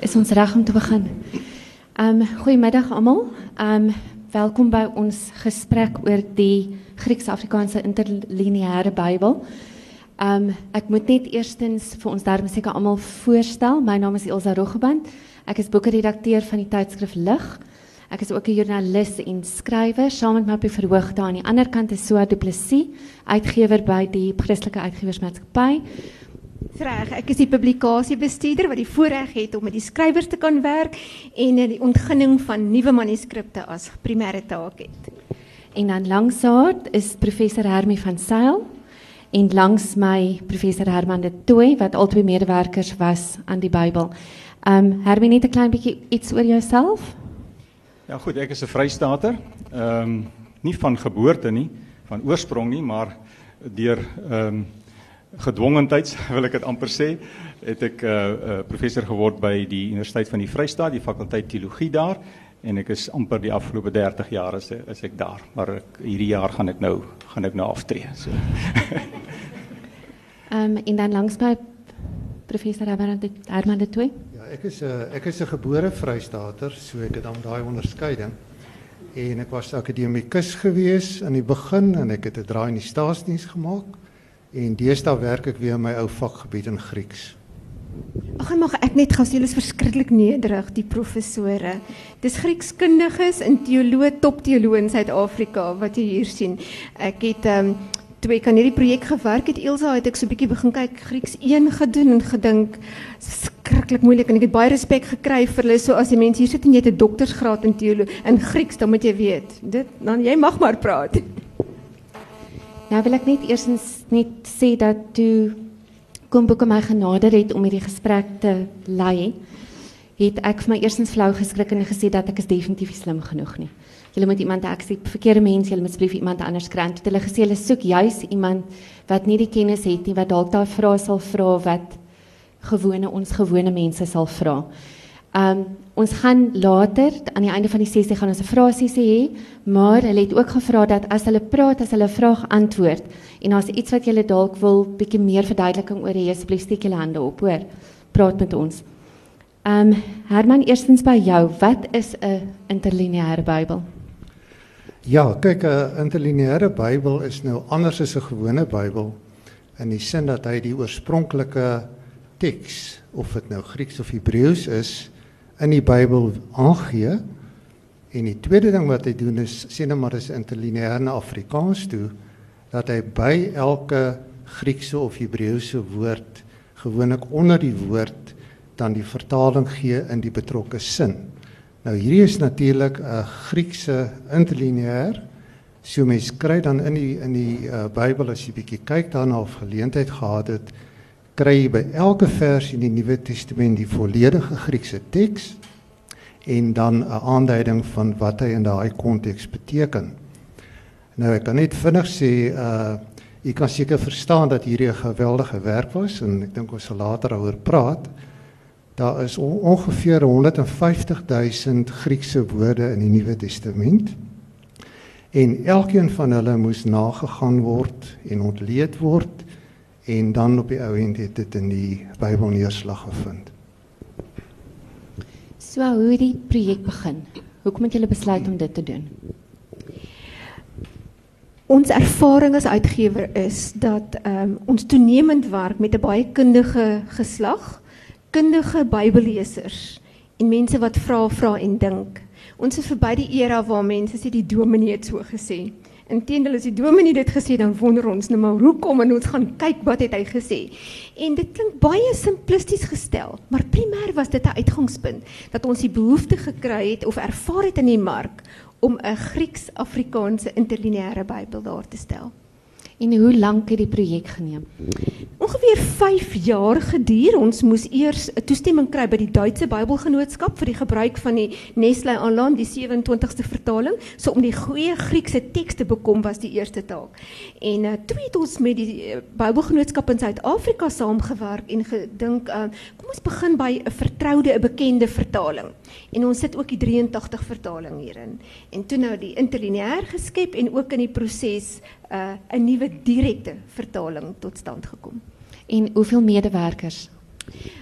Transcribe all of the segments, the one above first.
is ons reg om te begin. Um goeiemiddag almal. Um welkom by ons gesprek oor die Grieks-Afrikaanse interlineêre Bybel. Um ek moet net eerstens vir ons daarmee seker almal voorstel. My naam is Elsa Roggeband. Ek is boekredakteur van die tydskrif Lig. Ek is ook 'n joernalis en skrywer. Saam met my op die verhoog daar aan die ander kant is Soa Du Plessis, uitgewer by die Christelike Uitgewersmaatskappy. Reg, ek is die publikasiebestuurder wat die voorreg het om met die skrywers te kan werk en die ontginning van nuwe manuskripte as primêre taak het. En dan langs haar is professor Hermie van Sail en langs my professor Herman de Tooy wat albei medewerkers was aan die Bybel. Ehm um, Hermie net 'n klein bietjie iets oor jouself? Ja goed, ek is 'n Vrystater. Ehm um, nie van geboorte nie, van oorsprong nie, maar deur ehm um, gedwongenheids wil ek dit amper sê, het ek 'n uh, uh, professor geword by die Universiteit van die Vrystaat, die fakulteit teologie daar en ek is amper die afgelope 30 jaar as as ek daar, maar ek, hierdie jaar gaan ek nou gaan ek nou aftree. So. Ehm um, en dan langs by professor Herman de Herman de Tooi. Ja, ek is 'n uh, ek is 'n gebore Vrystater, so ek het dan daai onderskeiding. En ek was akademikus gewees in die begin en ek het 'n draai in die staatsdiens gemaak. En deesdae werk ek weer in my ou vakgebied in Grieks. Ag, mag ek net gou sê julle is verskriklik nederig die professore. Dis Griekskundiges en teoloë, top teoloë in Suid-Afrika wat jy hier sien. Ek het ehm um, toe ek aan hierdie projek gewerk het, Elsa, het ek so 'n bietjie begin kyk Grieks 1 gedoen en gedink skrikkelik moeilik en ek het baie respek gekry vir hulle. So as die mense hier sit en jy het 'n doktorsgraad in teologie in Grieks, dan moet jy weet, dit dan jy mag maar praat. Nou wil ek net eersins net sê dat toe kom boeke my genader het om hierdie gesprek te lei, het ek vir my eersins flou geskrik en gesê dat ek is definitief slim genoeg nie. Julle moet iemand ek sê verkeerde mense, julle moet asseblief iemand anders kry. Toe hulle gesê hulle soek juis iemand wat nie die kennis het nie, wat dalk daai vrae sal vra wat gewone ons gewone mense sal vra. Um ons gaan later aan die einde van die sessie gaan ons 'n vraesessie hê, maar hulle het ook gevra dat as hulle praat, as hulle vraag antwoord en as iets wat julle dalk wil bietjie meer verduideliking oor hê, asseblief steek julle hande op, hoor. Praat met ons. Um Herman, eerstens by jou, wat is 'n interlineêre Bybel? Ja, kyk 'n interlineêre Bybel is nou anders as 'n gewone Bybel in die sin dat hy die oorspronklike teks of dit nou Grieks of Hebreëus is, in die Bybel aangee. En die tweede ding wat hy doen is sê net maar is interlineêr na Afrikaans toe dat hy by elke Griekse of Hebreëse woord gewoonlik onder die woord dan die vertaling gee in die betrokke sin. Nou hierdie is natuurlik 'n Griekse interlineêr. So mens kry dan in die in die uh, Bybel as jy bietjie kyk daarna of geleentheid gehad het kry jy by elke vers in die Nuwe Testament die volledige Griekse teks en dan 'n aanduiding van wat hy in daai konteks beteken. Nou ek kan net vinnig sê uh jy kan seker verstaan dat hierdie 'n geweldige werk was en ek dink ons sal later daaroor praat. Daar is on ongeveer 150 000 Griekse woorde in die Nuwe Testament. En elkeen van hulle moes nagegaan word en ontleed word en dan op die ou end het dit in die Bybel neerslag gevind. So hoe het die projek begin? Hoekom het julle besluit om dit te doen? Ons ervaring as uitgewer is dat um, ons toenemend werk met 'n baie kundige geslag, kundige Bybellesers en mense wat vra vra en dink. Ons is verby die era waar mense sê die dominee het so gesê. Inteendeel as die dominee dit gesê dan wonder ons nou maar hoekom en ons gaan kyk wat het hy gesê. En dit klink baie simplisties gestel, maar primêr was dit 'n uitgangspunt dat ons die behoefte gekry het of ervaar het in die mark om 'n Grieks-Afrikaanse interlineêre Bybel daar te stel. En hoe lank het die projek geneem? Ongeveer 5 jaar geduur. Ons moes eers 'n toestemming kry by die Duitse Bybelgenootskap vir die gebruik van die Nestle Aland, die 27ste vertaling. So om die goeie Griekse teks te bekom was die eerste taak. En uh, toe het ons met die uh, Bybelgenootskap in Suid-Afrika saamgewerk en gedink, uh, kom ons begin by 'n vertroude, 'n bekende vertaling. En ons sit ook die 83 vertaling hierin. En toe nou die interlineêr geskep en ook in die proses uh, 'n nuwe direkte vertaling tot stand gekom. En hoeveel medewerkers?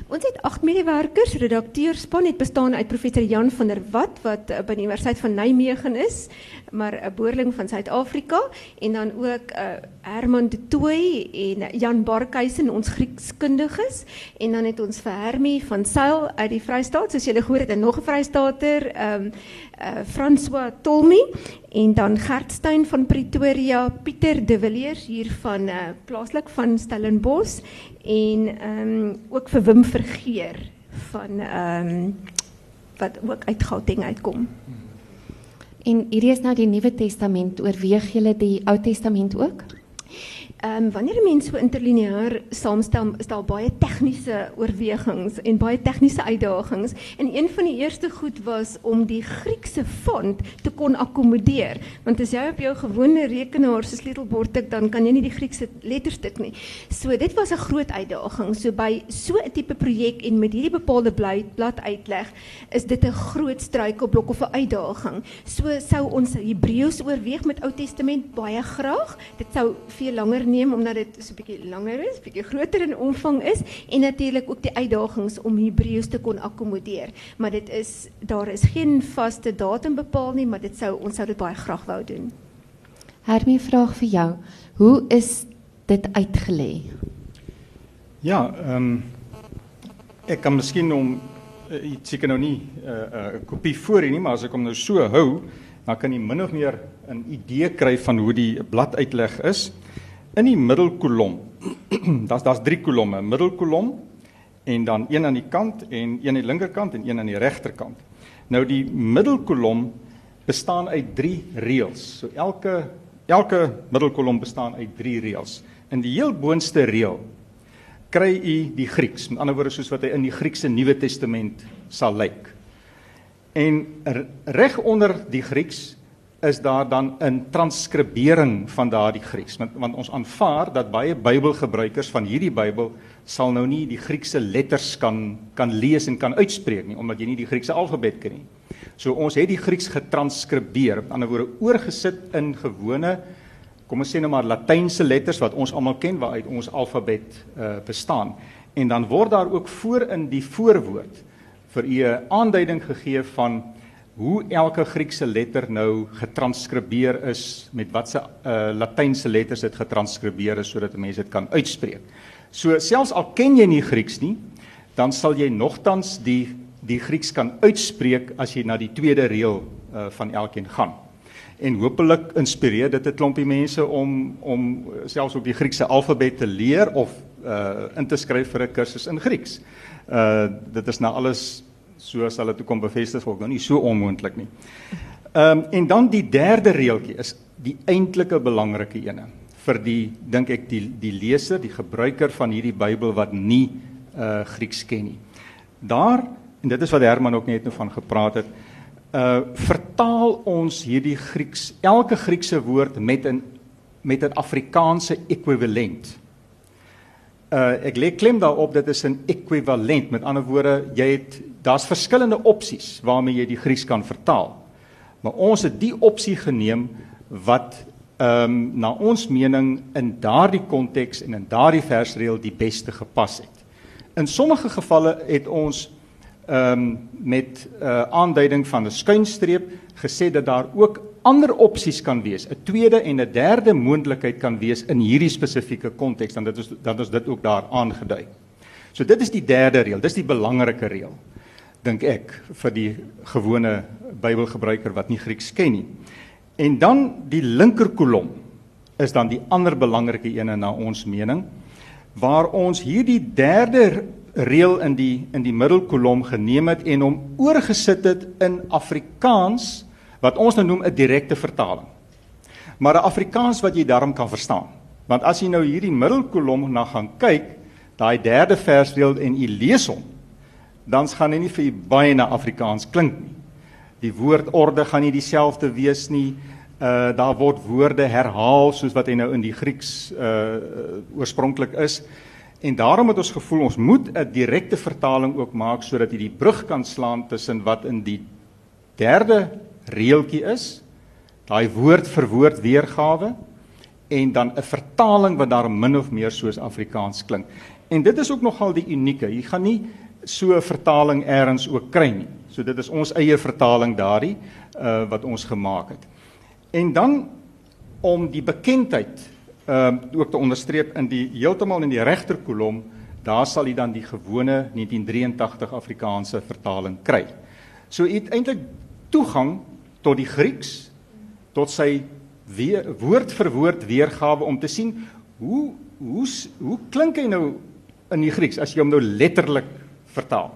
Ons het agt medewerkers, redakteurspan het bestaan uit professor Jan van der Walt wat uh, by die Universiteit van Nijmegen is, maar 'n boerling van Suid-Afrika en dan ook uh, Herman de Tooy en Jan Barkhuizen ons Griekskundiges en dan het ons vir Hermie van Sail uit die Vrystaat, soos julle gehoor het, en nog 'n Vrystaater, ehm um, uh, François Tolmi en dan Gert Steyn van Pretoria, Pieter de Villiers hier van uh, plaaslik van Stellenbosch en ehm um, ook vir Wim Vergeer van ehm um, wat ook uit Gauteng uitkom. En hierdie is nou die Nuwe Testament. Oorweeg julle die Ou Testament ook? Ehm um, wanneer 'n mens so interlineair saamstel, is daar baie tegniese oorwegings en baie tegniese uitdagings. En een van die eerste goed was om die Griekse font te kon akkommodeer. Want as jy op jou gewone rekenaar se sleutelbord tik, dan kan jy nie die Griekse letters tik nie. So dit was 'n groot uitdaging. So by so 'n tipe projek en met hierdie bepaalde blad uitleg, is dit 'n groot struikelblok of 'n uitdaging. So sou ons Hebreëus oorweeg met Ou Testament baie graag. Dit sou veel langer neem omdat dit so 'n bietjie langer is, bietjie groter in omvang is en natuurlik ook die uitdagings om Hebreëus te kon akkommodeer. Maar dit is daar is geen vaste datum bepaal nie, maar dit sou ons sou dit baie graag wou doen. Hermie vraag vir jou. Hoe is dit uitgelê? Ja, ehm um, ek kan miskien om uh, seker nou nie 'n uh, uh, kopie voor hier nie, maar as ek hom nou so hou, dan kan jy min of meer 'n idee kry van hoe die bladuitleg is in die middelkolom. Daar's daar's drie kolomme, middelkolom en dan een aan die kant en een aan die linkerkant en een aan die regterkant. Nou die middelkolom bestaan uit 3 reëls. So elke elke middelkolom bestaan uit 3 reëls. In die heel boonste reël kry u die Grieks, met ander woorde soos wat hy in die Griekse Nuwe Testament sal lyk. En reg onder die Grieks is daar dan 'n transkribering van daardie Grieks want, want ons aanvaar dat baie Bybelgebruikers van hierdie Bybel sal nou nie die Griekse letters kan kan lees en kan uitspreek nie omdat jy nie die Griekse alfabet ken nie. So ons het die Grieks getranskribeer, met ander woorde oorgesit in gewone kom ons sê nou maar latynse letters wat ons almal ken waaruit ons alfabet uh, bestaan. En dan word daar ook voor in die voorwoord vir u 'n aanduiding gegee van hoe elke Griekse letter nou getranskribeer is met watse uh, latynse letters dit getranskribeer is sodat mense dit kan uitspreek. So selfs al ken jy nie Grieks nie, dan sal jy nogtans die die Grieks kan uitspreek as jy na die tweede reël uh, van elkeen gaan. En hopelik inspireer dit 'n klompie mense om om selfs op die Griekse alfabet te leer of uh in te skryf vir 'n kursus in Grieks. Uh dit is nou alles soos hulle toe kom bevestig ook nou nie so onmoontlik nie. Ehm um, en dan die derde reeltjie is die eintlike belangrike ene vir die dink ek die die leser, die gebruiker van hierdie Bybel wat nie uh Grieks ken nie. Daar en dit is wat Herman ook net nou van gepraat het, uh vertaal ons hierdie Grieks elke Griekse woord met 'n met 'n Afrikaanse ekwivalent. Uh ek lê klem daarop dit is 'n ekwivalent. Met ander woorde, jy het daar's verskillende opsies waarmee jy die Grieks kan vertaal. Maar ons het die opsie geneem wat ehm um, na ons mening in daardie konteks en in daardie versreël die beste gepas het. In sommige gevalle het ons ehm um, met 'n uh, aanduiding van 'n skuinstreep gesê dat daar ook ander opsies kan wees, 'n tweede en 'n derde moontlikheid kan wees in hierdie spesifieke konteks dan dit is dan is dit ook daar aangedui. So dit is die derde reël, dis die belangrike reël dink ek vir die gewone Bybelgebruiker wat nie Grieks ken nie. En dan die linker kolom is dan die ander belangrike een na ons mening waar ons hierdie derde reël in die in die middelkolom geneem het en hom oorgesit het in Afrikaans wat ons nou noem 'n direkte vertaling. Maar 'n Afrikaans wat jy darm kan verstaan. Want as jy nou hierdie middelkolom na gaan kyk, daai derde versreël en u lees hom, dan gaan hy nie vir baie na Afrikaans klink nie. Die woordorde gaan nie dieselfde wees nie. Uh daar word woorde herhaal soos wat hy nou in die Grieks uh oorspronklik is. En daarom het ons gevoel ons moet 'n direkte vertaling ook maak sodat jy die brug kan slaan tussen wat in die derde reeltjie is, daai woord vir woord weergawe en dan 'n vertaling wat daar min of meer soos Afrikaans klink. En dit is ook nogal die unieke. Jy gaan nie so 'n vertaling eers ook kry nie. So dit is ons eie vertaling daardie uh wat ons gemaak het. En dan om die bekendheid ehm uh, ook te onderstreep in die heeltemal in die regter kolom, daar sal jy dan die gewone 1983 Afrikaanse vertaling kry. So jy het eintlik toegang tot die Grieks, tot sy weer woord vir woord weergawe om te sien hoe hoe hoe klink hy nou in die Grieks as jy hom nou letterlik vertaal.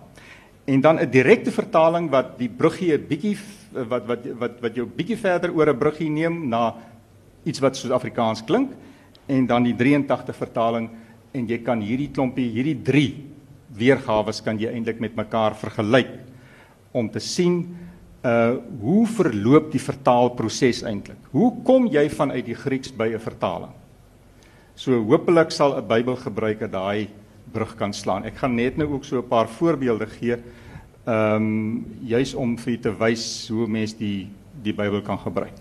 En dan 'n direkte vertaling wat die bruggie 'n bietjie wat wat wat wat jou bietjie verder oor 'n bruggie neem na iets wat soos Afrikaans klink en dan die 83 vertaling en jy kan hierdie klompie hierdie 3 weergawe kan jy eintlik met mekaar vergelyk om te sien uh hoe verloop die vertaalproses eintlik? Hoe kom jy vanuit die Grieks by 'n vertaling? So hopelik sal 'n Bybelgebruiker daai brug kan slaan. Ek gaan net nou ook so 'n paar voorbeelde gee. Ehm um, juis om vir te wys hoe mens die die Bybel kan gebruik.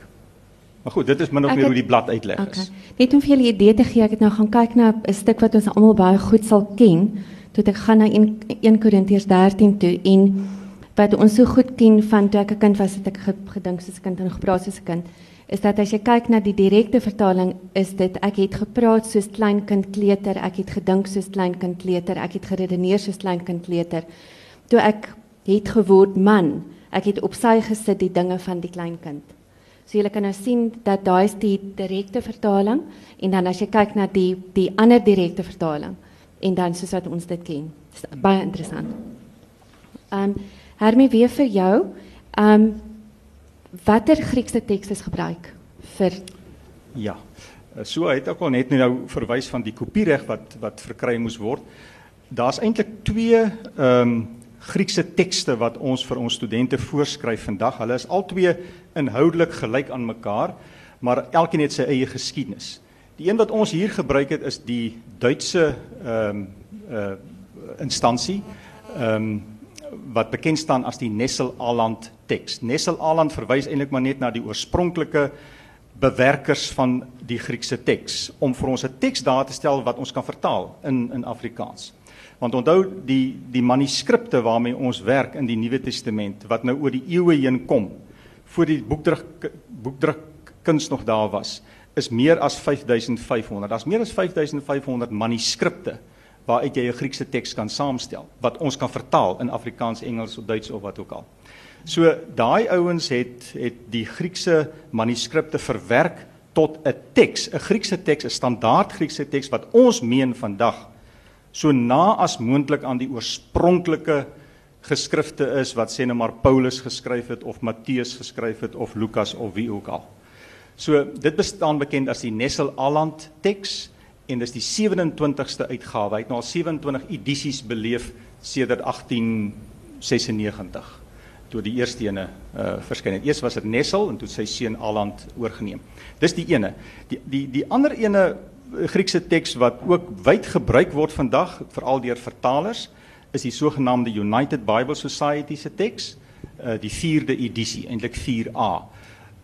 Maar goed, dit is min of meer hoe die blad uitleg okay. is. Net om vir julle 'n idee te gee, ek het nou gaan kyk na 'n stuk wat ons almal baie goed sal ken, toe ek gaan na 1 1 Korintiërs 13 toe en wat ons so goed ken van toe ek 'n kind was, het ek gedink soos 'n kind en gepraat soos 'n kind is dat as jy kyk na die direkte vertaling is dit ek het gepraat soos kleinkind kleuter, ek het gedink soos kleinkind kleuter, ek het geredeneer soos kleinkind kleuter. Toe ek het geword man, ek het op sy gesit die dinge van die kleinkind. So jy kan nou sien dat daai is die direkte vertaling en dan as jy kyk na die die ander direkte vertaling en dan soos wat ons dit ken. Dis baie interessant. Ehm um, Hermie weer vir jou. Ehm um, watter Griekse teks is gebruik vir Ja. So het ek al net nou verwys van die kopiereg wat wat verkry moes word. Daar's eintlik twee ehm um, Griekse tekste wat ons vir ons studente voorskryf vandag. Hulle is albei inhoudelik gelyk aan mekaar, maar elkeen het sy eie geskiedenis. Die een wat ons hier gebruik het is die Duitse ehm um, uh instansie. Ehm um, wat bekend staan as die Nessel-Aland teks. Nessel-Aland verwys eintlik maar net na die oorspronklike bewerkers van die Griekse teks om vir ons 'n teks daar te stel wat ons kan vertaal in in Afrikaans. Want onthou die die manuskripte waarmee ons werk in die Nuwe Testament wat nou oor die eeue heen kom voor die boekdruk boekdruk kuns nog daar was is meer as 5500. Daar's meer as 5500 manuskripte waaruit jy 'n Griekse teks kan saamstel wat ons kan vertaal in Afrikaans, Engels of Duits of wat ook al. So daai ouens het het die Griekse manuskripte verwerk tot 'n teks, 'n Griekse teks, 'n standaard Griekse teks wat ons meen vandag so na as moontlik aan die oorspronklike geskrifte is wat sê net maar Paulus geskryf het of Matteus geskryf het of Lukas of wie ook al. So dit bestaan bekend as die Nessel-Aland teks en dis die 27ste uitgawe. Hy het nou al 27 edisies beleef sedert 1896 toe die eerste ene uh verskyn het. Eers was dit Nessel en toe sy seun Aland oorgeneem. Dis die ene. Die die die ander ene uh, Griekse teks wat ook wyd gebruik word vandag veral deur vertalers is die sogenaamde United Bible Society se teks, uh die 4de edisie, eintlik 4A.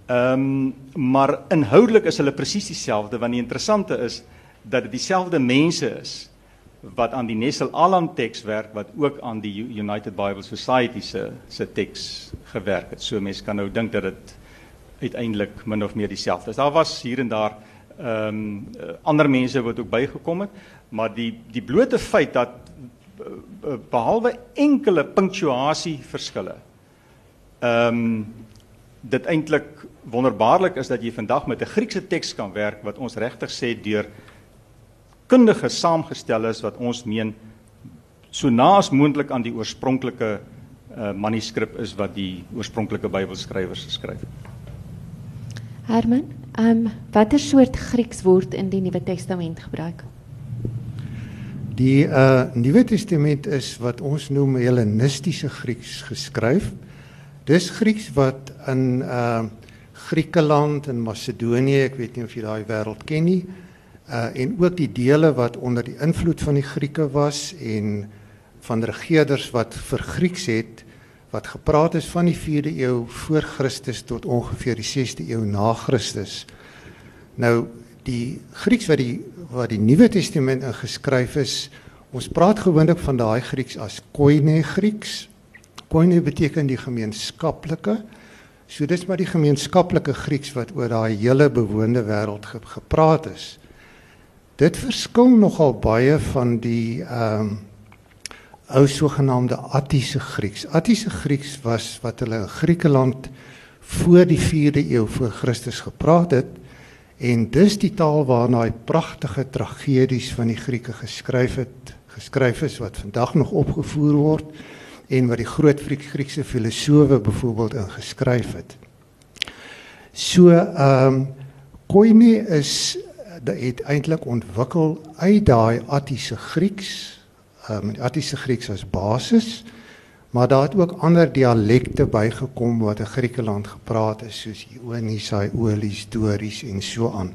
Ehm um, maar inhoudelik is hulle presies dieselfde want die interessante is dat dit dieselfde mense is wat aan die Nessel Alan teks werk wat ook aan die United Bible Society se se teks gewerk het. So mense kan nou dink dat dit uiteindelik min of meer dieselfde is. Daar was hier en daar ehm um, ander mense wat ook bygekom het, maar die die blote feit dat eh, behalwe enkele punctuasie verskille ehm um, dit eintlik wonderbaarlik is dat jy vandag met 'n Griekse teks kan werk wat ons regtig sê deur kundige saamgestel is wat ons meen so naas moontlik aan die oorspronklike uh, manuskrip is wat die oorspronklike Bybelskrywers geskryf het. Herman, ehm um, watter soort Grieks word in die Nuwe Testament gebruik? Die uh Nuwe Testament is wat ons noem Hellenistiese Grieks geskryf. Dis Grieks wat in uh Griekeland en Macedonië, ek weet nie of jy daai wêreld ken nie, uh en ook die dele wat onder die invloed van die Grieke was en van regerders wat vir Grieks het wat gepraat is van die 4de eeu voor Christus tot ongeveer die 6de eeu na Christus. Nou die Grieks wat die wat die Nuwe Testament ingeskryf is, ons praat gewoonlik van daai Grieks as koine Grieks. Koine beteken die gemeenskaplike. So dis maar die gemeenskaplike Grieks wat oor daai hele bewoonde wêreld ge gepraat is. Dit verskil nogal baie van die ehm um, ou sogenaamde Attiese Grieks. Attiese Grieks was wat hulle in Griekeland voor die 4de eeu voor Christus gepraat het en dis die taal waarna daai pragtige tragedies van die Grieke geskryf het, geskryf is wat vandag nog opgevoer word en wat die groot Griekse filosowe byvoorbeeld ingeskryf het. So ehm um, Koine is het eintlik ontwikkel uit daai Attiese Grieks um, die Attiese Grieks as basis, maar daar het ook ander dialekte bygekom wat in Griekeland gepraat is soos Ionies, Aeolies, Dories en so aan.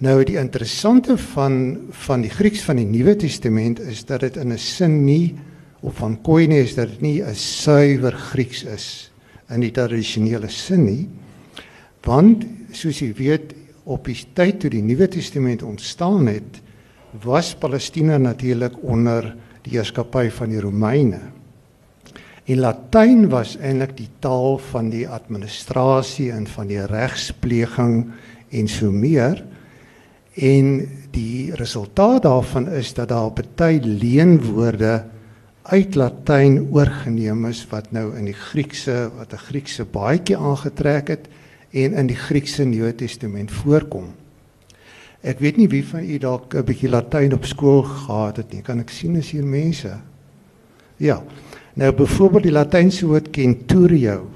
Nou die interessante van van die Grieks van die Nuwe Testament is dat dit in 'n sin nie of van Koine is dat dit nie 'n suiwer Grieks is in die tradisionele sin nie. Want soos jy weet op die tyd toe die Nuwe Testament ontstaan het, was Palestina natuurlik onder die heerskappy van die Romeine. En Latyn was eintlik die taal van die administrasie en van die regspleging en so meer. En die resultaat daarvan is dat daar baie leenwoorde uit Latyn oorgeneem is wat nou in die Griekse wat 'n Griekse baadjie aangetrek het en in die Griekse Nuwe Testament voorkom. Ek weet nie wie van u dalk 'n bietjie Latyn op skool gehad het nie. Kan ek sien as hier mense? Ja. Nou byvoorbeeld die Latynse woord centurio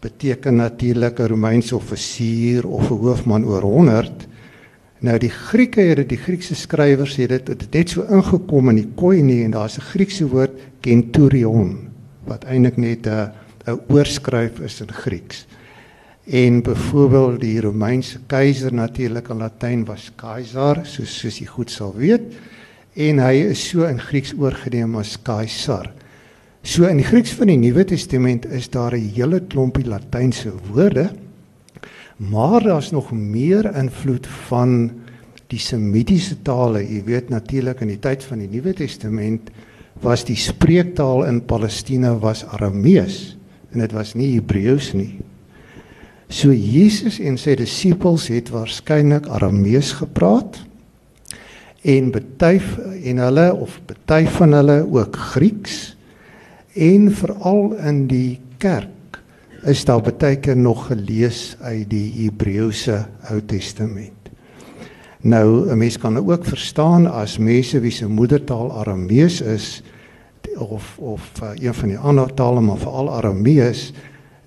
beteken natuurlik 'n Romeinse offisier of 'n hoofman oor 100. Nou die Grieke het dit die Griekse skrywers het dit het net so ingekom in die koine en daar's 'n Griekse woord centurion wat eintlik net 'n 'n oorskryf is in Grieks. En byvoorbeeld die Romeinse keiser natuurlik in Latyn was Caesar, soos soos jy goed sal weet. En hy is so in Grieks oorgeneem as Caesar. So in die Grieks van die Nuwe Testament is daar 'n hele klompie Latynse woorde. Maar daar's nog meer invloed van die Semitiese tale. Jy weet natuurlik in die tyd van die Nuwe Testament was die spreektaal in Palestina was Aramees en dit was nie Hebreëus nie. So Jesus en sy disippels het waarskynlik Aramees gepraat en baie en hulle of baie van hulle ook Grieks en veral in die kerk is daar baie keer nog gelees uit die Hebreëse Ou Testament. Nou 'n mens kan ook verstaan as mense wie se moedertaal Aramees is of of uh, een van die ander tale maar veral Aramees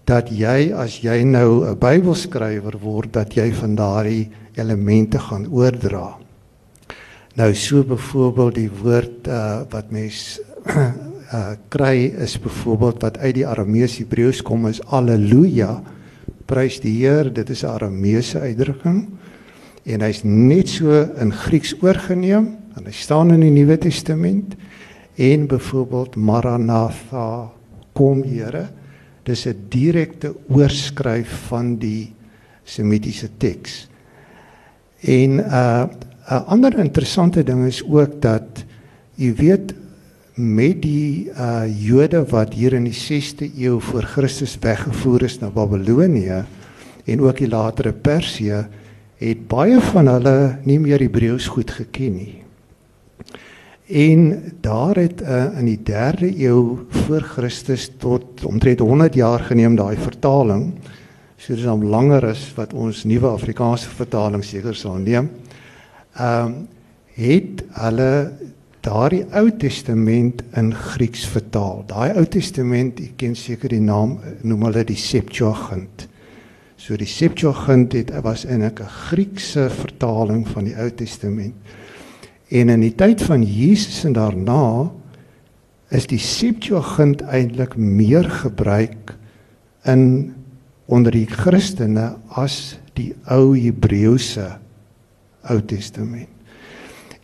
dat jy as jy nou 'n Bybelskrywer word dat jy van daardie elemente gaan oordra. Nou so byvoorbeeld die woord uh, wat mens uh, kry is byvoorbeeld wat uit die Aramees Hebreëus kom is alleluia. Prys die Heer, dit is 'n Arameese uitdrukking en hy's net so in Grieks oorgeneem en hy staan in die Nuwe Testament en byvoorbeeld Maranatha kom Here dis 'n direkte oorskryf van die semitiese teks. En 'n uh, 'n ander interessante ding is ook dat jy weet met die uh Jode wat hier in die 6de eeu voor Christus weggevoer is na Babelonie en ook die latere Persië het baie van hulle nie meer Hebreëus goed geken nie. En daar het uh, in die 3de eeu voor Christus tot omtrent 100 jaar geneem daai vertaling. So dis dan langer as wat ons nuwe Afrikaanse vertaling seker sal neem. Ehm um, het hulle daardie Ou Testament in Grieks vertaal. Daai Ou Testament, ek ken seker die naam, noem hulle die Septuagint. So die Septuagint het was eintlik 'n Griekse vertaling van die Ou Testament. En in die tyd van Jesus en daarna is die Septuagint eintlik meer gebruik in onder die Christene as die ou Hebreëse Ou Testament.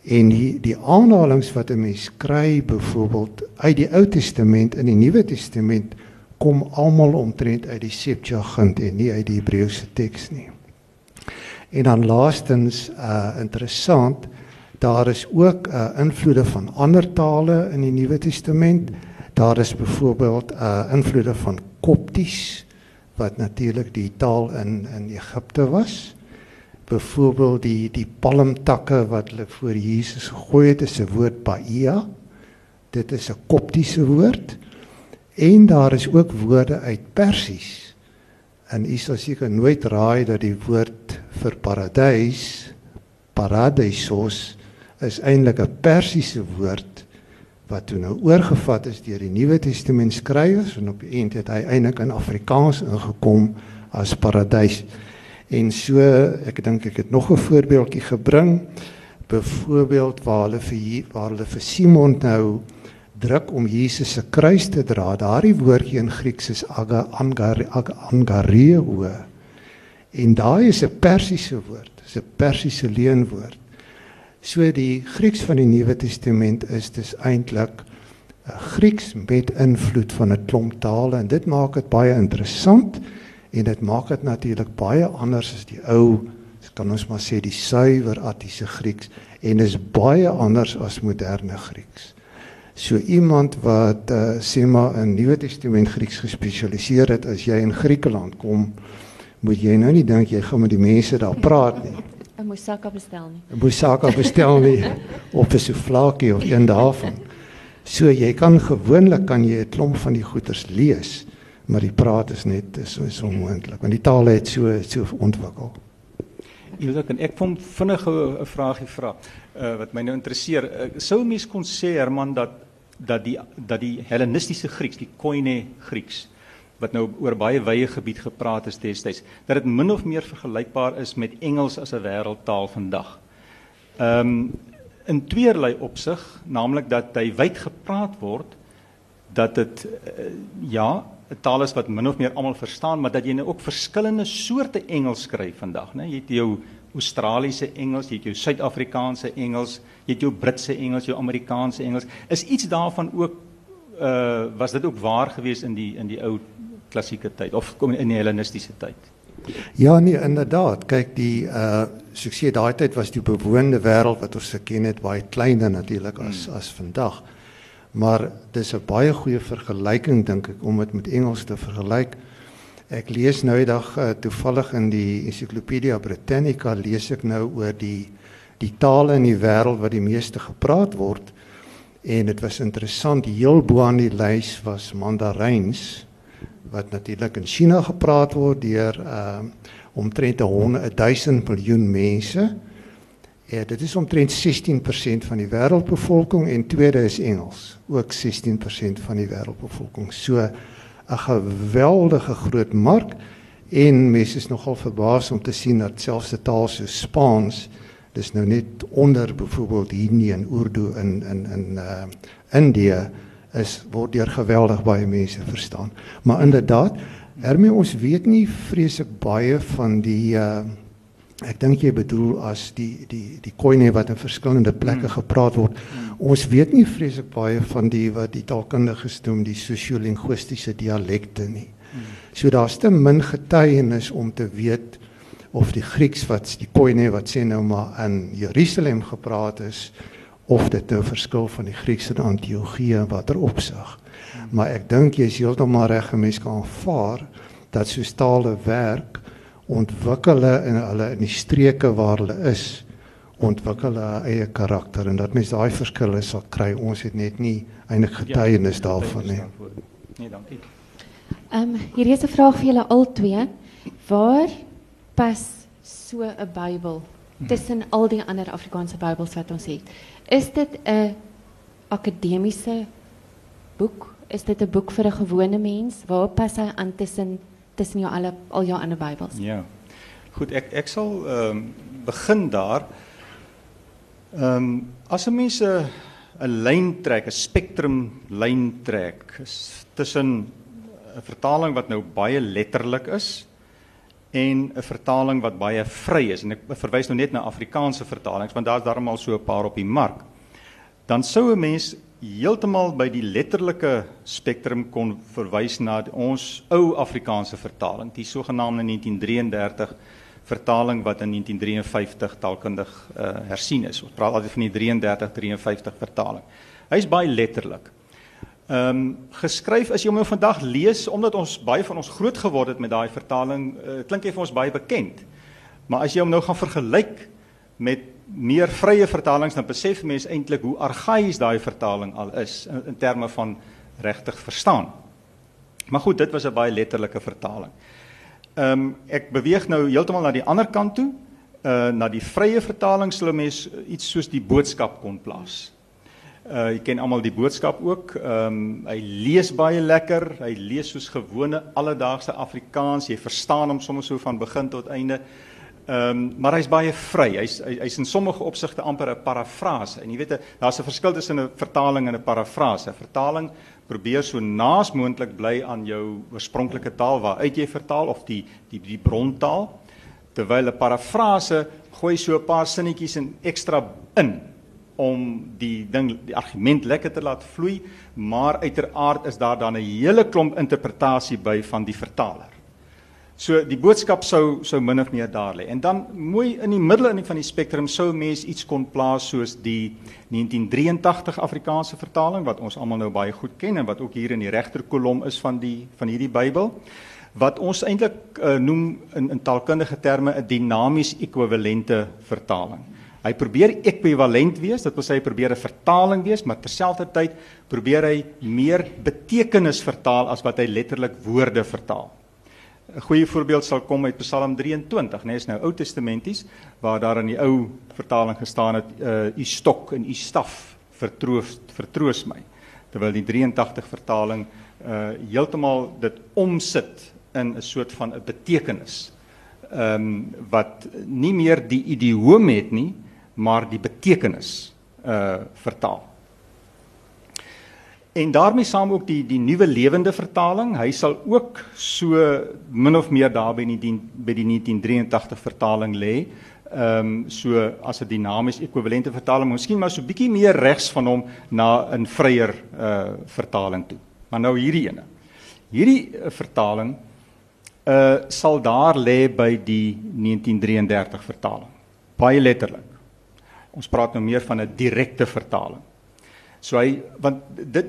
En die die aanhalinge wat 'n mens kry byvoorbeeld uit die Ou Testament in die Nuwe Testament kom almal omtrent uit die Septuagint en nie uit die Hebreëse teks nie. En dan laastens uh interessant, daar is ook uh invloede van ander tale in die Nuwe Testament. Daar is byvoorbeeld uh invloede van Kopties wat natuurlik die taal in in Egipte was. Byvoorbeeld die die palmtakke wat hulle voor Jesus gegooi het, is 'n woord paia. Dit is 'n Koptiese woord. En daar is ook woorde uit Persies. En u sal seker nooit raai dat die woord vir paradys, paradisos, is eintlik 'n Persiese woord wat toe nou oorgevat is deur die Nuwe Testament skrywers en op die einde het hy eintlik in Afrikaans ingekom as paradys. En so ek dink ek het nog 'n voorbeeldjie gebring. Byvoorbeeld waar hulle vir waar hulle vir Simon nou druk om Jesus se kruis te dra. Daardie woordjie in Grieks is aga angar angareo. En daai is 'n Persiese woord. Dit is 'n Persiese leenwoord. So die Grieks van die Nuwe Testament is dis eintlik 'n Grieks met invloed van 'n klomp tale en dit maak dit baie interessant en dit maak dit natuurlik baie anders as die ou kan ons maar sê die suiwer Attiese Grieks en is baie anders as moderne Grieks. So iemand wat uh, sê maar in Nuwe Testament Grieks gespesialiseer het as jy in Griekeland kom, moet jy nou nie dink jy gaan met die mense daar praat nie. Moussaka bestel nie. 'n Moussaka bestel nie op 'n souflakie of een daarvan. So jy kan gewoonlik kan jy 'n klomp van die goeters lees, maar die praat is net so so onmoontlik want die taal het so so ontwikkel. Hilda, kan ek van vinnige 'n vraagie vra uh, wat my nou interesseer. Uh, sou mens kon sê Herman dat dat die dat die Hellenistiese Grieks, die Koine Grieks wat nou oor baie wye gebied gepraat is destyds, dat dit min of meer vergelykbaar is met Engels as 'n wêreldtaal vandag. Ehm um, in tweeërlei opsig, naamlik dat hy wyd gepraat word dat dit uh, ja, 'n taal is wat min of meer almal verstaan, maar dat jy nou ook verskillende soorte Engels skryf vandag, né? Jy het jou Australiese Engels, jy het jou Suid-Afrikaanse Engels, jy het jou Britse Engels, jou Amerikaanse Engels. Is iets daarvan ook uh was dit ook waar geweest in die in die ou klassieke tyd of kom in die hellenistiese tyd. Ja nee, inderdaad. Kyk, die uh soos ek sê daai tyd was die bewoonde wêreld wat ons geken het baie kleiner natuurlik as hmm. as vandag. Maar dis 'n baie goeie vergelyking dink ek om dit met Engels te vergelyk. Ek lees nou eendag uh, toevallig in die Encyclopedia Britannica lees ek nou oor die die tale in die wêreld wat die meeste gepraat word en dit was interessant heel bo aan die lys was Mandaryns wat natuurlik in China gepraat word deur ehm uh, omtrent 1000 miljoen mense. Ja, dit is omtrent 16% van die wêreldbevolking en tweede is Engels, ook 16% van die wêreldbevolking. So 'n geweldige groot mark en mense is nogal verbaas om te sien dat selfs 'n taal so Spaans dis nou net onder byvoorbeeld Hindi en Urdu in in in uh Indië is word deur geweldig baie mense verstaan. Maar inderdaad, Hermie ons weet nie vreeslik baie van die uh ek dink jy bedoel as die die die koine wat in verskillende plekke hmm. gepraat word. Ons weet nie vreeslik baie van die wat die taalkundiges noem die sosio-linguistiese dialekte nie. Hmm. So daar's te min getuienis om te weet of die Grieks wat die koine wat sê nou maar in Jerusalem gepraat is of dit nou verskil van die Griekse en Antiochië en watter opsig. Maar ek dink jy is heeltemal reg gemens kan aanvaar dat so tale werk ontwikkel hulle in hulle in die streke waar hulle is ontwikkel hulle eie karakter en dat mense daai verskille sal kry. Ons het net nie eintlik ja, getuienis ja, daarvan nie. Nee, dankie. Ehm um, hier is 'n vraag vir julle albei. Waar pas so 'n Bybel tussen al die ander Afrikaanse Bybels wat ons het? Is dit 'n akademiese boek? Is dit 'n boek vir 'n gewone mens? Waar pas hy aan tussen tussen jou alle al jou ander Bybels? Ja. Goed, ek ek sal ehm begin daar. Ehm um, as 'n mens 'n 'n lyn trek, 'n spektrum lyn tussen 'n vertaling wat nou baie letterlik is en 'n vertaling wat baie vry is en ek verwys nou net na Afrikaanse vertalings want daar's darmal so 'n paar op die mark. Dan sou 'n mens heeltemal by die letterlike spektrum kon verwys na ons ou Afrikaanse vertaling, die sogenaamde 1933 vertaling wat in 1953 taalkundig uh, hersien is. Ons praat altyd van die 33 53 vertaling. Hy's baie letterlik. Ehm um, geskryf as jy hom nou vandag lees omdat ons baie van ons groot geword het met daai vertaling, uh, klink hy vir ons baie bekend. Maar as jy hom nou gaan vergelyk met meer vrye vertalings dan besef mense eintlik hoe argaïs daai vertaling al is in, in terme van regtig verstaan. Maar goed, dit was 'n baie letterlike vertaling. Ehm um, ek beweeg nou heeltemal na die ander kant toe, uh na die vrye vertaling sou mens iets soos die boodskap kon plaas. Uh jy ken almal die boodskap ook. Ehm um, hy lees baie lekker. Hy lees soos gewone alledaagse Afrikaans. Jy verstaan hom sommer so van begin tot einde. Ehm um, maar hy's baie vry. Hy's hy's in sommige opsigte amper 'n parafrase. En jy weet daar's 'n verskil tussen 'n vertaling en 'n parafrase. 'n Vertaling probeer so naas moontlik bly aan jou oorspronklike taal waaruit jy vertaal of die die die brontaal. Terwyl 'n parafrase gooi so 'n paar sinnetjies en ekstra in om die ding die argument lekker te laat vloei, maar uiteraard is daar dan 'n hele klomp interpretasie by van die vertaler. So die boodskap sou sou min of meer daar lê. En dan mooi in die middel in die van die spektrum sou mens iets kon plaas soos die 1983 Afrikaanse vertaling wat ons almal nou baie goed ken en wat ook hier in die regterkolom is van die van hierdie Bybel wat ons eintlik uh, noem in in taalkundige terme 'n dinamies ekwivalente vertaling. Hy probeer ekwivalent wees, dit wil sê hy probeer 'n vertaling wees, maar terselfdertyd probeer hy meer betekenis vertaal as wat hy letterlik woorde vertaal. 'n Goeie voorbeeld sal kom uit Psalm 23, nee, is nou Ou Testamenties waar daar in die ou vertaling gestaan het uh u stok en u staf vertroos vertroos my. Terwyl die 83 vertaling uh heeltemal dit omsit in 'n soort van 'n betekenis. Ehm um, wat nie meer die idioom het nie, maar die betekenis uh vertaal. En daarmee saam ook die die nuwe lewende vertaling. Hy sal ook so min of meer daar by die by die 1983 vertaling lê. Ehm um, so as 'n dinamies ekwivalente vertaling, miskien maar so bietjie meer regs van hom na 'n vryer uh vertaling toe. Maar nou hierdie ene. Hierdie uh, vertaling uh sal daar lê by die 1933 vertaling. Baie letterlik. Ons praat nou meer van 'n direkte vertaling. So hy want dit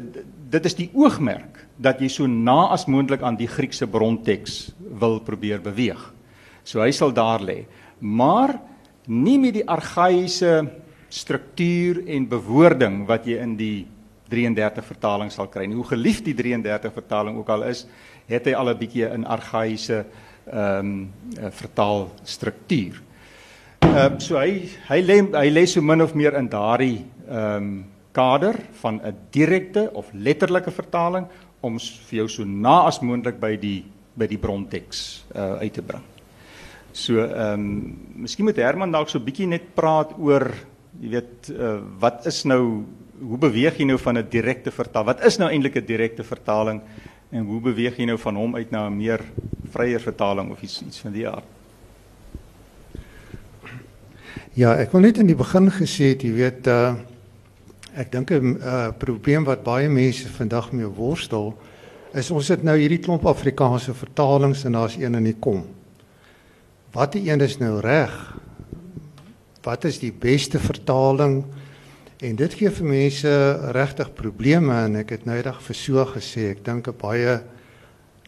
dit is die oogmerk dat jy so na as moontlik aan die Griekse bronteks wil probeer beweeg. So hy sal daar lê. Maar nie met die argaïese struktuur en bewoording wat jy in die 33 vertaling sal kry. Hoe geliefd die 33 vertaling ook al is, het hy al 'n bietjie 'n argaïese ehm um, vertaalstruktuur. Ehm uh, so hy hy lê hy lê so min of meer in daardie ehm um, kader van 'n direkte of letterlike vertaling om vir jou so na as moontlik by die by die bronteks uh uit te bring. So ehm um, miskien moet Herman dalk so bietjie net praat oor jy weet uh wat is nou hoe beweeg jy nou van 'n direkte vertaling? Wat is nou eintlik 'n direkte vertaling en hoe beweeg jy nou van hom uit na 'n meer vryer vertaling of iets iets van die aard? Ja, ek wil net in die begin gesê het, jy weet uh Ek dink 'n uh, probleem wat baie mense vandag mee worstel is ons het nou hierdie klomp Afrikaanse vertalings en daar's een in die kom. Watter een is nou reg? Wat is die beste vertaling? En dit gee vir mense regtig probleme en ek het nou eendag vir so gesê, ek dink 'n baie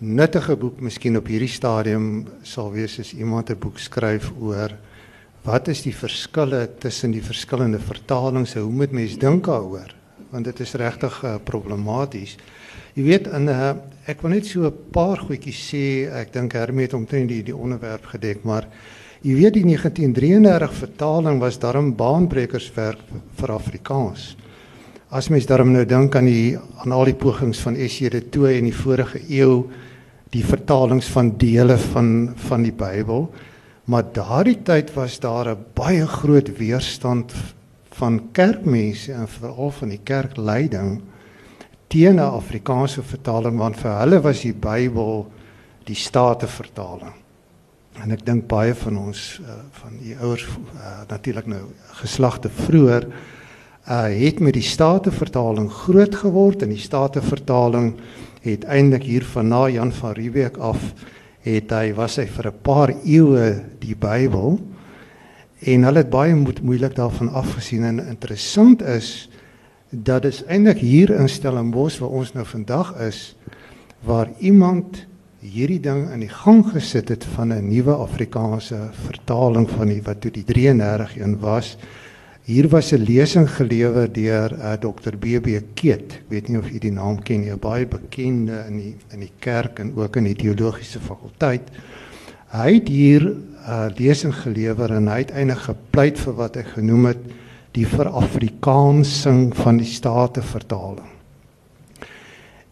nuttige boek miskien op hierdie stadium sal wees as iemand 'n boek skryf oor wat is die verskille tussen die verskillende vertalings? Hoe moet mens dink daaroor? Want dit is regtig uh, problematies. Jy weet in uh, ek wil net so 'n paar goedjies sê. Ek dink Hermie het omtrent die die onderwerp gedek, maar jy weet die 1933 vertaling was darm baanbrekerswerk vir Afrikaans. As mens daarom nou dink aan die aan al die pogings van S.J. de Tooy in die vorige eeu die vertalings van dele van van die Bybel Maar daardie tyd was daar 'n baie groot weerstand van kerkmense en veral van die kerkleiding teen 'n Afrikaanse vertaling want vir hulle was die Bybel die statevertaling. En ek dink baie van ons uh, van die ouers uh, natuurlik nou geslagte vroeër uh, het met die statevertaling groot geword en die statevertaling het eintlik hier van na Jan van Riebeeck af het hy was hy vir 'n paar eeue die Bybel en hulle het baie mo moeilik daarvan afgesien en interessant is dat dit eintlik hier in Stellenbosch waar ons nou vandag is waar iemand hierdie ding in die gang gesit het van 'n nuwe Afrikaanse vertaling van die wat toe die 33 een was Hier was 'n lesing gelewer deur uh, Dr BB Keet. Ek weet nie of u die naam ken nie, baie bekende in die in die kerk en ook in die teologiese fakulteit. Hy het hier 'n uh, lesing gelewer en hy het eintlik gepleit vir wat hy genoem het die verafrikaansing van die state vertaling.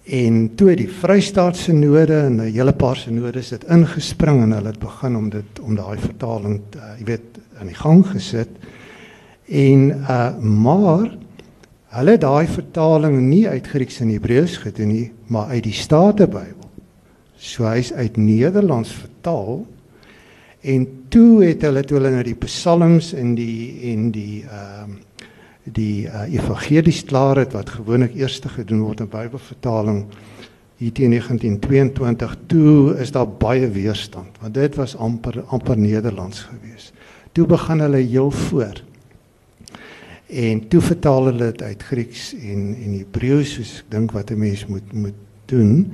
En toe die Vrystaatse Sinode en 'n hele paar sinodes het ingespring en hulle het begin om dit om daai vertaling, uh, jy weet, in die gang gesit. En uh maar hulle daai vertaling nie uit Grieks en Hebreëus gedoen nie, maar uit die Statenbybel. So hy's uit Nederlands vertaal. En toe het hulle toe hulle na die psalms en die en die ehm uh, die uh, evangelies klaar het wat gewoonlik eers gedoen word in Bybelvertaling hier teen 1922 toe is daar baie weerstand want dit was amper amper Nederlands gewees. Toe begin hulle heel voor en toe vertaal hulle dit uit Grieks en en Hebreëus soos ek dink wat 'n mens moet moet doen.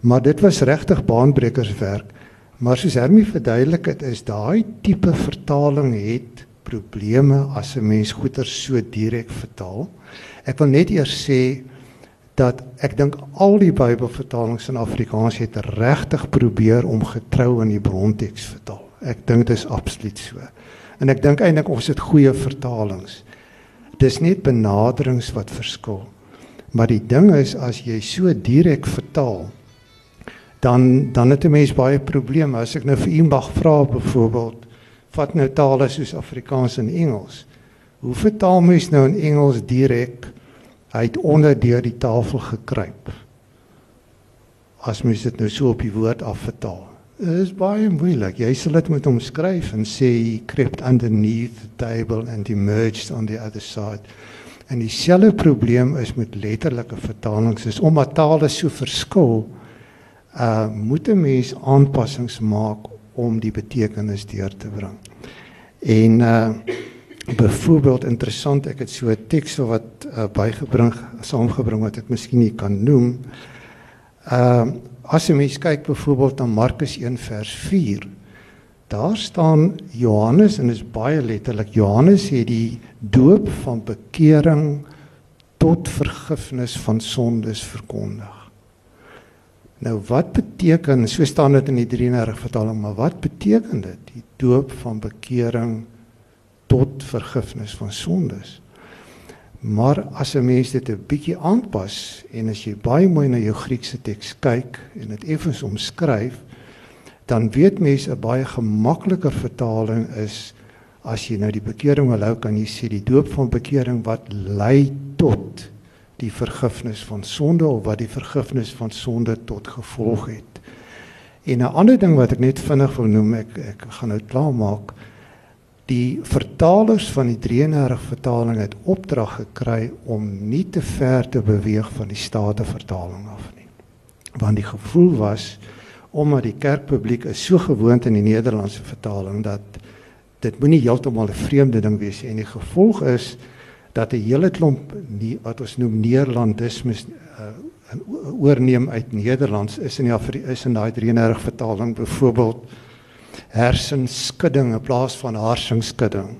Maar dit was regtig baanbrekerswerk. Maar soos Hermie verduidelik het, is daai tipe vertaling het probleme as 'n mens goeie so direk vertaal. Ek wil net eers sê dat ek dink al die Bybelvertalings in Afrikaans het regtig probeer om getrou aan die bronteks vertaal. Ek dink dit is absoluut so. En ek dink eintlik ons het goeie vertalings. Dis net benaderings wat verskil. Maar die ding is as jy so direk vertaal, dan dan het 'n mens baie probleme. As ek nou vir u mag vra byvoorbeeld, vat nou tale soos Afrikaans en Engels. Hoe vertaal mens nou in Engels direk uit onder deur die tafel gekruip? As mens dit nou so op die woord afvertaal is baie moeilik. Jy sal dit moet omskryf en sê he crept underneath the table and emerged on the other side. En dieselfde probleem is met letterlike vertalings is omdat tale so verskil, uh moet 'n mens aanpassings maak om die betekenis deur te bring. En uh byvoorbeeld interessant, ek het so 'n teks wat uh, bygebring saamgebring wat ek miskien nie kan noem. Uh As jy mens kyk byvoorbeeld na Markus 1 vers 4, daar staan Johannes en is baie letterlik Johannes het die doop van bekering tot vergifnis van sondes verkondig. Nou wat beteken so staan dit in die 33 vertaling, maar wat beteken dit die doop van bekering tot vergifnis van sondes? Maar as 'n mens dit 'n bietjie aanpas en as jy baie mooi na jou Griekse teks kyk en dit effens omskryf, dan weet mense 'n baie gemakliker vertaling is as jy nou die bekering wil hou kan jy sê die doop van bekering wat lei tot die vergifnis van sonde of wat die vergifnis van sonde tot gevolg het. En 'n ander ding wat ek net vinnig wil noem, ek ek gaan nou klaar maak. Die vertalers van die 33 vertaling het opdrag gekry om nie te ver te beweeg van die state vertaling af nie. Want die gevoel was omdat die kerkpubliek is so gewoond aan die Nederlandse vertaling dat dit moenie heeltemal 'n vreemde ding wees. En die gevolg is dat 'n hele klomp nie wat ons noem Neerlandismes uh, oorneem uit Nederlands is in die is in daai 33 vertaling byvoorbeeld hersenskudding in plaas van harsingskudding.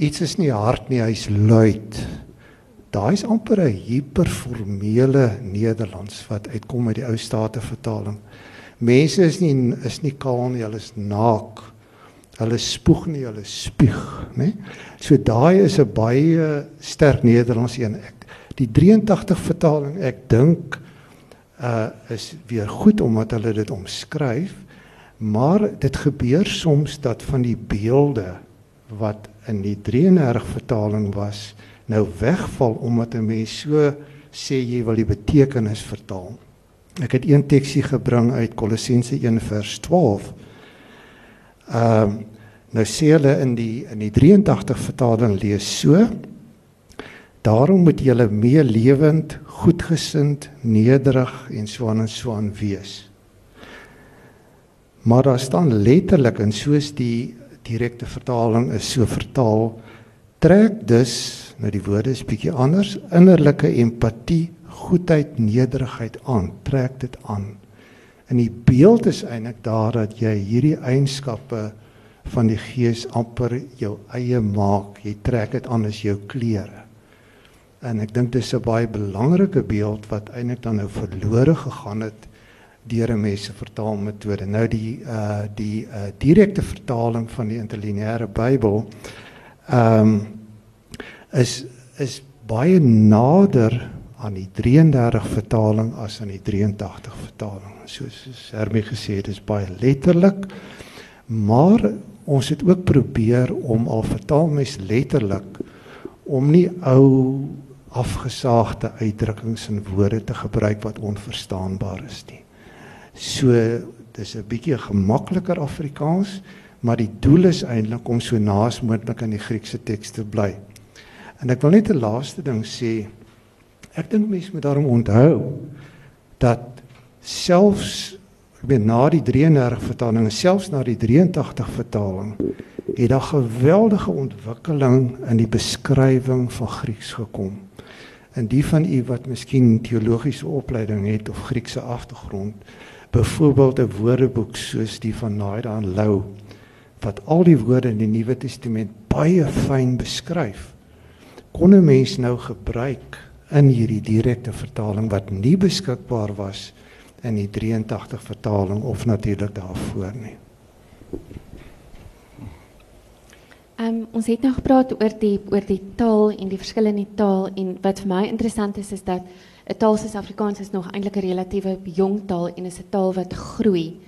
Iets is nie hard nie, hy's luid. Daai is amper 'n hiperformele Nederlands wat uitkom uit die ou state vertaling. Mense is nie is nie kaal nie, hulle is naak. Hulle spoeg nie, hulle spuug, né? So daai is 'n baie sterk Nederlands een. Ek die 83 vertaling, ek dink uh is weer goed omdat hulle dit omskryf. Maar dit gebeur soms dat van die beelde wat in die 33 vertaling was, nou wegval omdat 'n mens so sê jy wil die betekenis vertaal. Ek het een teksie gebring uit Kolossense 1 vers 12. Ehm uh, nou sê hulle in die in die 83 vertaling lees so: Daarom moet julle meelewend, goedgesind, nederig en so aan en so aan wees. Maar daar staan letterlik en soos die direkte vertaling is so vertaal trek dus nou die woorde is bietjie anders innerlike empatie goedheid nederigheid aan. Trek dit aan. In die beeld is eintlik daar dat jy hierdie eienskappe van die gees amper jou eie maak. Jy trek dit aan as jou klere. En ek dink dis 'n baie belangrike beeld wat eintlik dan nou verlore gegaan het deur 'n mens se vertaalmetode. Nou die uh die uh direkte vertaling van die interlineêre Bybel ehm um, is is baie nader aan die 33 vertaling as aan die 83 vertaling. Soos Hermie gesê het, is baie letterlik. Maar ons het ook probeer om al vertaal mes letterlik om nie ou afgesaagde uitdrukkings en woorde te gebruik wat onverstaanbaar is nie. So dis 'n bietjie gemakliker Afrikaans, maar die doel is eintlik om so naas moontlik aan die Griekse teks te bly. En ek wil net 'n laaste ding sê. Ek dink mense moet daarom onthou dat selfs ek weet na die 33 vertaling en selfs na die 83 vertaling het daar geweldige ontwikkeling in die beskrywing van Grieks gekom. En die van u wat miskien teologiese opleiding het of Griekse agtergrond, byvoorbeeld 'n woordeboek soos die van Naida en Lou wat al die woorde in die Nuwe Testament baie fyn beskryf kon 'n mens nou gebruik in hierdie direkte vertaling wat nie beskikbaar was in die 83 vertaling of natuurlik daarvoor nie. Ehm um, ons het nou gepraat oor die oor die taal en die verskille in die taal en wat vir my interessant is is dat 'n taal soos Afrikaans is nog eintlik 'n relatiewe jong taal en is 'n taal wat groei.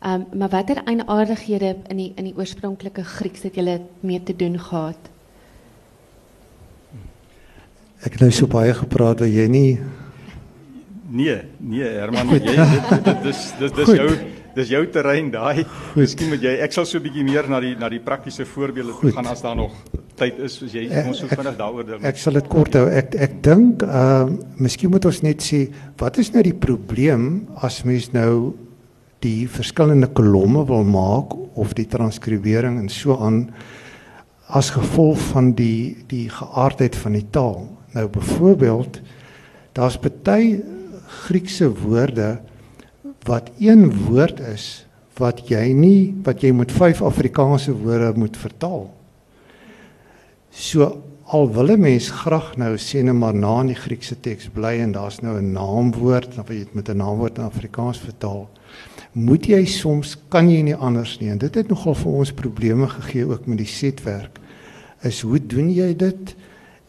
Ehm um, maar watter eienaardighede in die in die oorspronklike Grieks het julle mee te doen gehad? Ek het nou so baie gepraat dat jy nie Nee, nee Herman, jy dit dit dis dis dis jou dis jou terrein daai. Miskien moet jy ek sal so 'n bietjie meer na die na die praktiese voorbeelde toe gaan as daar nog tyd is soos jy ons so vinnig daaroor dink. Ek sal dit kort hou. Ek ek dink ehm uh, miskien moet ons net sê wat is nou die probleem as mens nou die verskillende kolomme wil maak of die transkribering en so aan as gevolg van die die geaardheid van die taal. Nou byvoorbeeld daar's baie Griekse woorde wat een woord is wat jy nie wat jy met vyf Afrikaanse woorde moet vertaal. So al wil 'n mens graag nou sê net maar na in die Griekse teks bly en daar's nou 'n naamwoord of jy dit met 'n naamwoord in Afrikaans vertaal, moet jy soms kan jy nie anders nie en dit het nogal vir ons probleme gegee ook met die setwerk. Is hoe doen jy dit?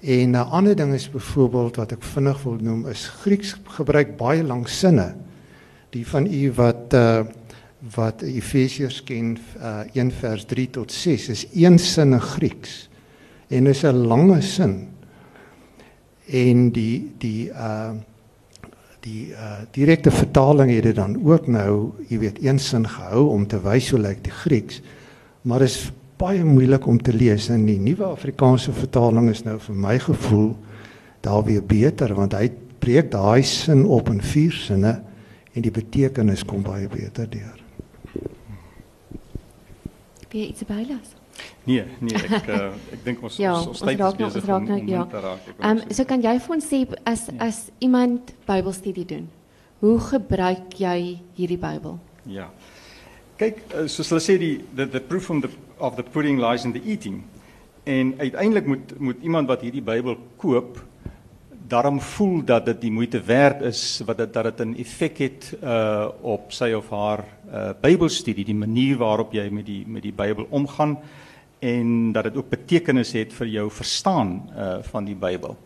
En 'n ander ding is byvoorbeeld wat ek vinnig wil noem is Grieks gebruik baie lang sinne. Die van u wat uh wat Efesiërs ken uh 1 vers 3 tot 6 is een sin in Grieks en is 'n lange sin. En die die uh die uh direkte vertaling het dit dan ook nou, jy weet, een sin gehou om te wys hoe lyk die Grieks. Maar is baie moeilik om te lees en die nuwe Afrikaanse vertaling is nou vir my gevoel daar weer beter want hy breek daai sin op in vier sinne en die betekenis kom baie beter deur. Wie iets bylas? Nee, nee, ek uh, ek dink ons ja, ons, ons tyd is besig om, om ja. te raak. Ehm um, so kan jy vir ons sê as ja. as iemand Bybelstudie doen, hoe gebruik jy hierdie Bybel? Ja. Kyk, uh, soos hulle sê die the, the proof from the of the pudding lies in the eating. En uiteindelik moet moet iemand wat hierdie Bybel koop daarom voel dat dit die moeite werd is wat dit dat dit 'n effek het uh op sy of haar uh Bybelstudie, die manier waarop jy met die met die Bybel omgaan en dat dit ook betekenis het vir jou verstaan uh van die Bybel.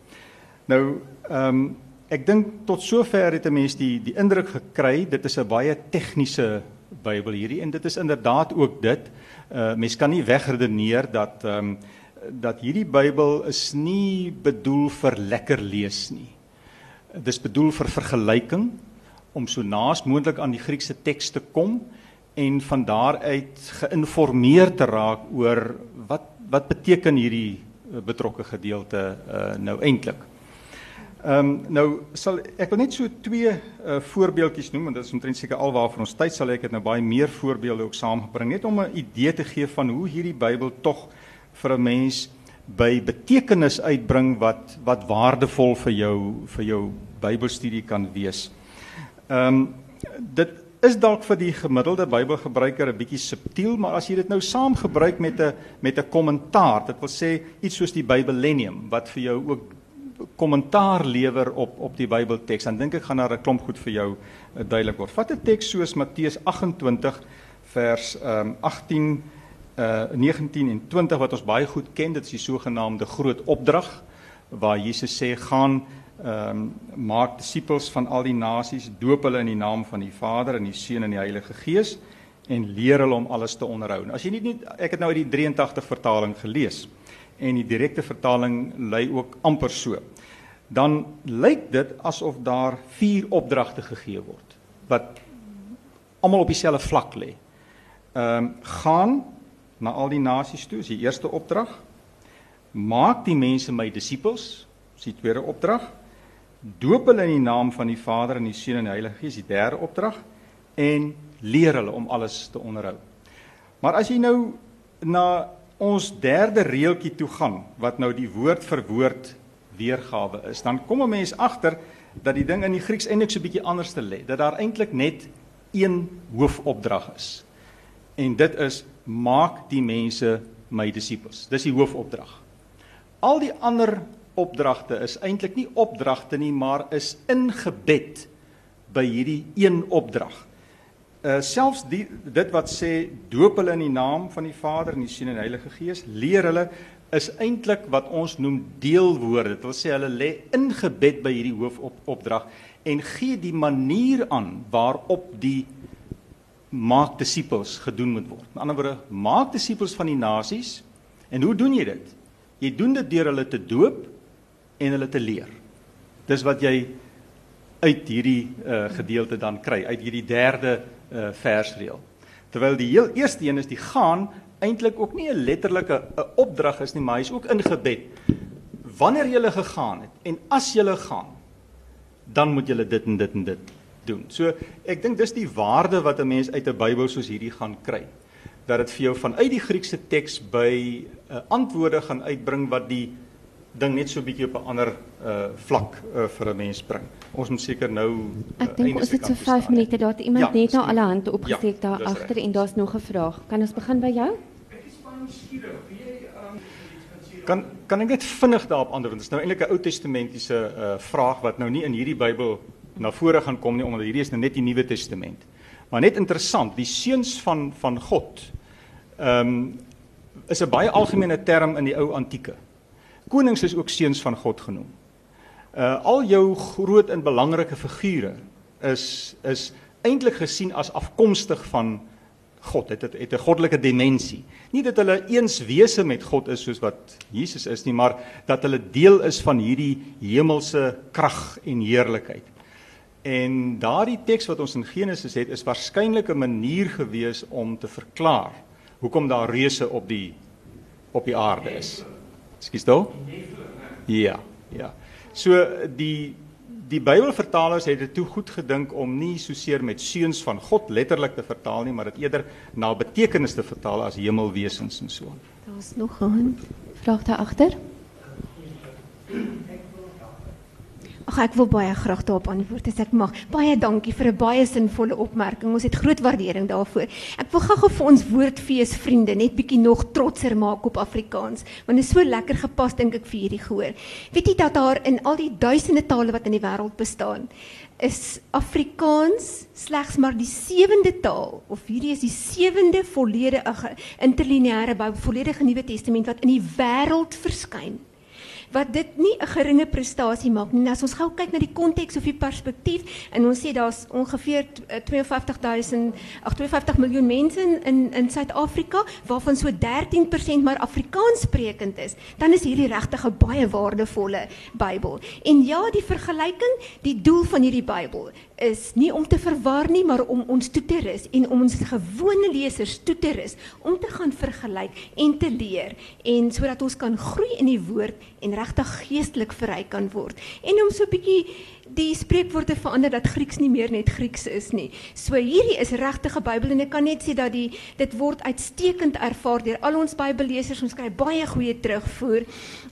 Nou, ehm um, ek dink tot sover het 'n mens die die indruk gekry dit is 'n baie tegniese Bybel hierdie en dit is inderdaad ook dit. Uh mens kan nie wegredeneer dat ehm um, dat hierdie Bybel is nie bedoel vir lekker lees nie. Dit is bedoel vir vergelyking om so naas moontlik aan die Griekse teks te kom en van daar uit geïnformeer te raak oor wat wat beteken hierdie eh, betrokke gedeelte uh, nou eintlik. Ehm um, nou sal ek wil net so twee uh, voorbeeldjies noem want dit is omtrent seker alwaar vir ons tyd sal ek dit nou baie meer voorbeelde ook saamgebring net om 'n idee te gee van hoe hierdie Bybel tog vir 'n mens by betekenis uitbring wat wat waardevol vir jou vir jou Bybelstudie kan wees. Ehm um, dit is dalk vir die gemiddelde Bybelgebruiker 'n bietjie subtiel, maar as jy dit nou saam gebruik met 'n met 'n kommentaar, dit wil sê iets soos die Bybellenium wat vir jou ook kommentaar lewer op op die Bybelteks, dan dink ek gaan daar 'n klomp goed vir jou uh, duidelik word. Vat 'n teks soos Matteus 28 vers ehm um, 18 uh 19 en 20 wat ons baie goed ken, dit is die sogenaamde groot opdrag waar Jesus sê gaan ehm um, maak disippels van al die nasies, doop hulle in die naam van die Vader en die Seun en die Heilige Gees en leer hulle om alles te onderhou. As jy nie net ek het nou uit die 83 vertaling gelees en die direkte vertaling lei ook amper so. Dan lyk dit asof daar vier opdragte gegee word wat almal op dieselfde vlak lê. Ehm um, gaan na al die nasies toe, is die eerste opdrag. Maak die mense my disippels, is die tweede opdrag doop hulle in die naam van die Vader en die Seun en die Heilige Gees, die derde opdrag en leer hulle om alles te onderhou. Maar as jy nou na ons derde reeltjie toe gaan wat nou die woord vir woord weergawe is, dan kom 'n mens agter dat die ding in die Grieks eintlik so 'n bietjie anders te lê, dat daar eintlik net een hoofopdrag is. En dit is maak die mense my disippels. Dis die hoofopdrag. Al die ander opdragte is eintlik nie opdragte nie, maar is ingebed by hierdie een opdrag. Uh selfs die dit wat sê doop hulle in die naam van die Vader en die Seun en die Heilige Gees, leer hulle is eintlik wat ons noem deelwoorde. Dit wil sê hulle lê ingebed by hierdie hoofopdrag en gee die manier aan waarop die maak disippels gedoen moet word. Met ander woorde, maak disippels van die nasies. En hoe doen jy dit? Jy doen dit deur hulle te doop en hulle te leer. Dis wat jy uit hierdie uh, gedeelte dan kry uit hierdie derde uh, versreël. Terwyl die heel eerste een is die gaan eintlik ook nie 'n letterlike 'n opdrag is nie, maar hy's ook ingebed. Wanneer jy gegaan het en as jy gaan, dan moet jy dit en dit en dit doen. So ek dink dis die waarde wat 'n mens uit 'n Bybel soos hierdie gaan kry. Dat dit vir jou vanuit die Griekse teks by 'n uh, antwoorde gaan uitbring wat die ding net so 'n bietjie op 'n ander uh vlak uh, vir 'n mens bring. Ons moet seker nou uh, Ek dink ons het so 5 minute daar iemand ja, net nou alle hande opgesteek ja, daar agter en daar's nog 'n vraag. Kan ons begin by jou? Kan kan ek net vinnig daarop antwoord? Dit is nou eintlik 'n Ou Testamentiese uh vraag wat nou nie in hierdie Bybel na vore gaan kom nie omdat hierdie is nou net die Nuwe Testament. Maar net interessant, die seuns van van God. Ehm um, is 'n baie algemene term in die ou antieke. Konings is ook seuns van God genoem. Uh al jou groot en belangrike figure is is eintlik gesien as afkomstig van God. Dit het, het 'n goddelike dimensie. Nie dat hulle eens wese met God is soos wat Jesus is nie, maar dat hulle deel is van hierdie hemelse krag en heerlikheid. En daardie teks wat ons in Genesis het, is waarskynlik 'n manier gewees om te verklaar hoekom daar reuse op die op die aarde is. Ekskuus toe? Ja, ja. So die die Bybelvertalers het dit toe goed gedink om nie so seer met seuns van God letterlik te vertaal nie, maar dit eerder na betekenis te vertaal as hemelwesens en so. Daar's nog 'n vraag daar agter. Ag ek wil baie graag daarop antwoord as ek mag. Baie dankie vir 'n baie sinvolle opmerking. Ons het groot waardering daarvoor. Ek wil gou-gou vir ons woordfees vriende net bietjie nog trotser maak op Afrikaans, want dit is so lekker gepas dink ek vir hierdie gehoor. Weet jy dat daar in al die duisende tale wat in die wêreld bestaan, is Afrikaans slegs maar die sewende taal of hierdie is die sewende volledige interlineêre Bybel, volledige Nuwe Testament wat in die wêreld verskyn wat dit nie 'n geringe prestasie maak nie. As ons gou kyk na die konteks of die perspektief en ons sê daar's ongeveer 52000 ag 52 miljoen mense in in Suid-Afrika waarvan so 13% maar Afrikaans sprekend is, dan is hierdie regtig 'n baie waardevolle Bybel. En ja, die vergelyking, die doel van hierdie Bybel is nie om te verwar nie, maar om ons toe te rus en om ons gewone lesers toe te rus om te gaan vergelyk en te leer en sodat ons kan groei in die woord en regtig geestelik verryk kan word. En om so 'n bietjie die spreekwoorde verander dat Grieks nie meer net Grieks is nie. So hierdie is regtig 'n Bybel en ek kan net sê dat die dit word uitstekend ervaar deur al ons Bybellesers. Ons kry baie goeie terugvoer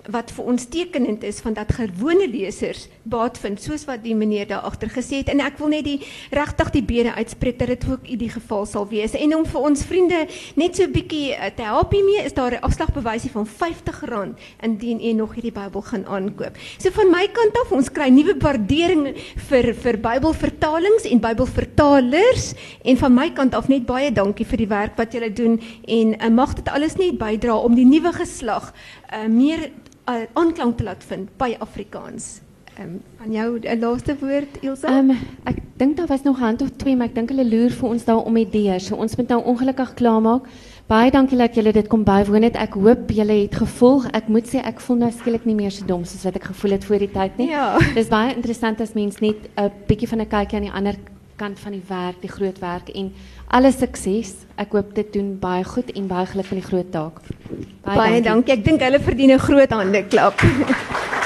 wat vir ons tekenend is van dat gewone lesers baat vind soos wat die meneer daar agter gesê het en ek wil net die regtig die bede uitspreek dat dit ook die geval sal wees. En om vir ons vriende net so 'n bietjie te help hiermee is daar 'n afslagbewysie van R50 indien u nog hierdie Bybel gaan aankoop. So van my kant af, ons kry nuwe waardering vir vir Bybelvertalings en Bybelvertalers en van my kant af net baie dankie vir die werk wat julle doen en uh, mag dit alles net bydra om die nuwe geslag uh, meer uh, aanklank te laat vind by Afrikaans. Ehm um, aan jou 'n laaste woord Ilse? Ehm um, ek dink daar was nog hand of twee, maar ek dink hulle loer vir ons daar om die deur. So ons moet nou ongelukkig klaarmaak. Baie dankie dat julle dit kom bywoon het. Ek hoop julle het gevolg. Ek moet sê ek voel nou skielik nie meer so dom soos wat ek gevoel het voor die tyd nie. Ja. Dis baie interessant as mens net 'n bietjie van 'n kykie aan die ander kant van die werk, die groot werk en alle sukses. Ek hoop dit doen baie goed en baie geluk met die groot taak. Baie, baie dankie. dankie. Ek dink hulle verdien 'n groot hande klap.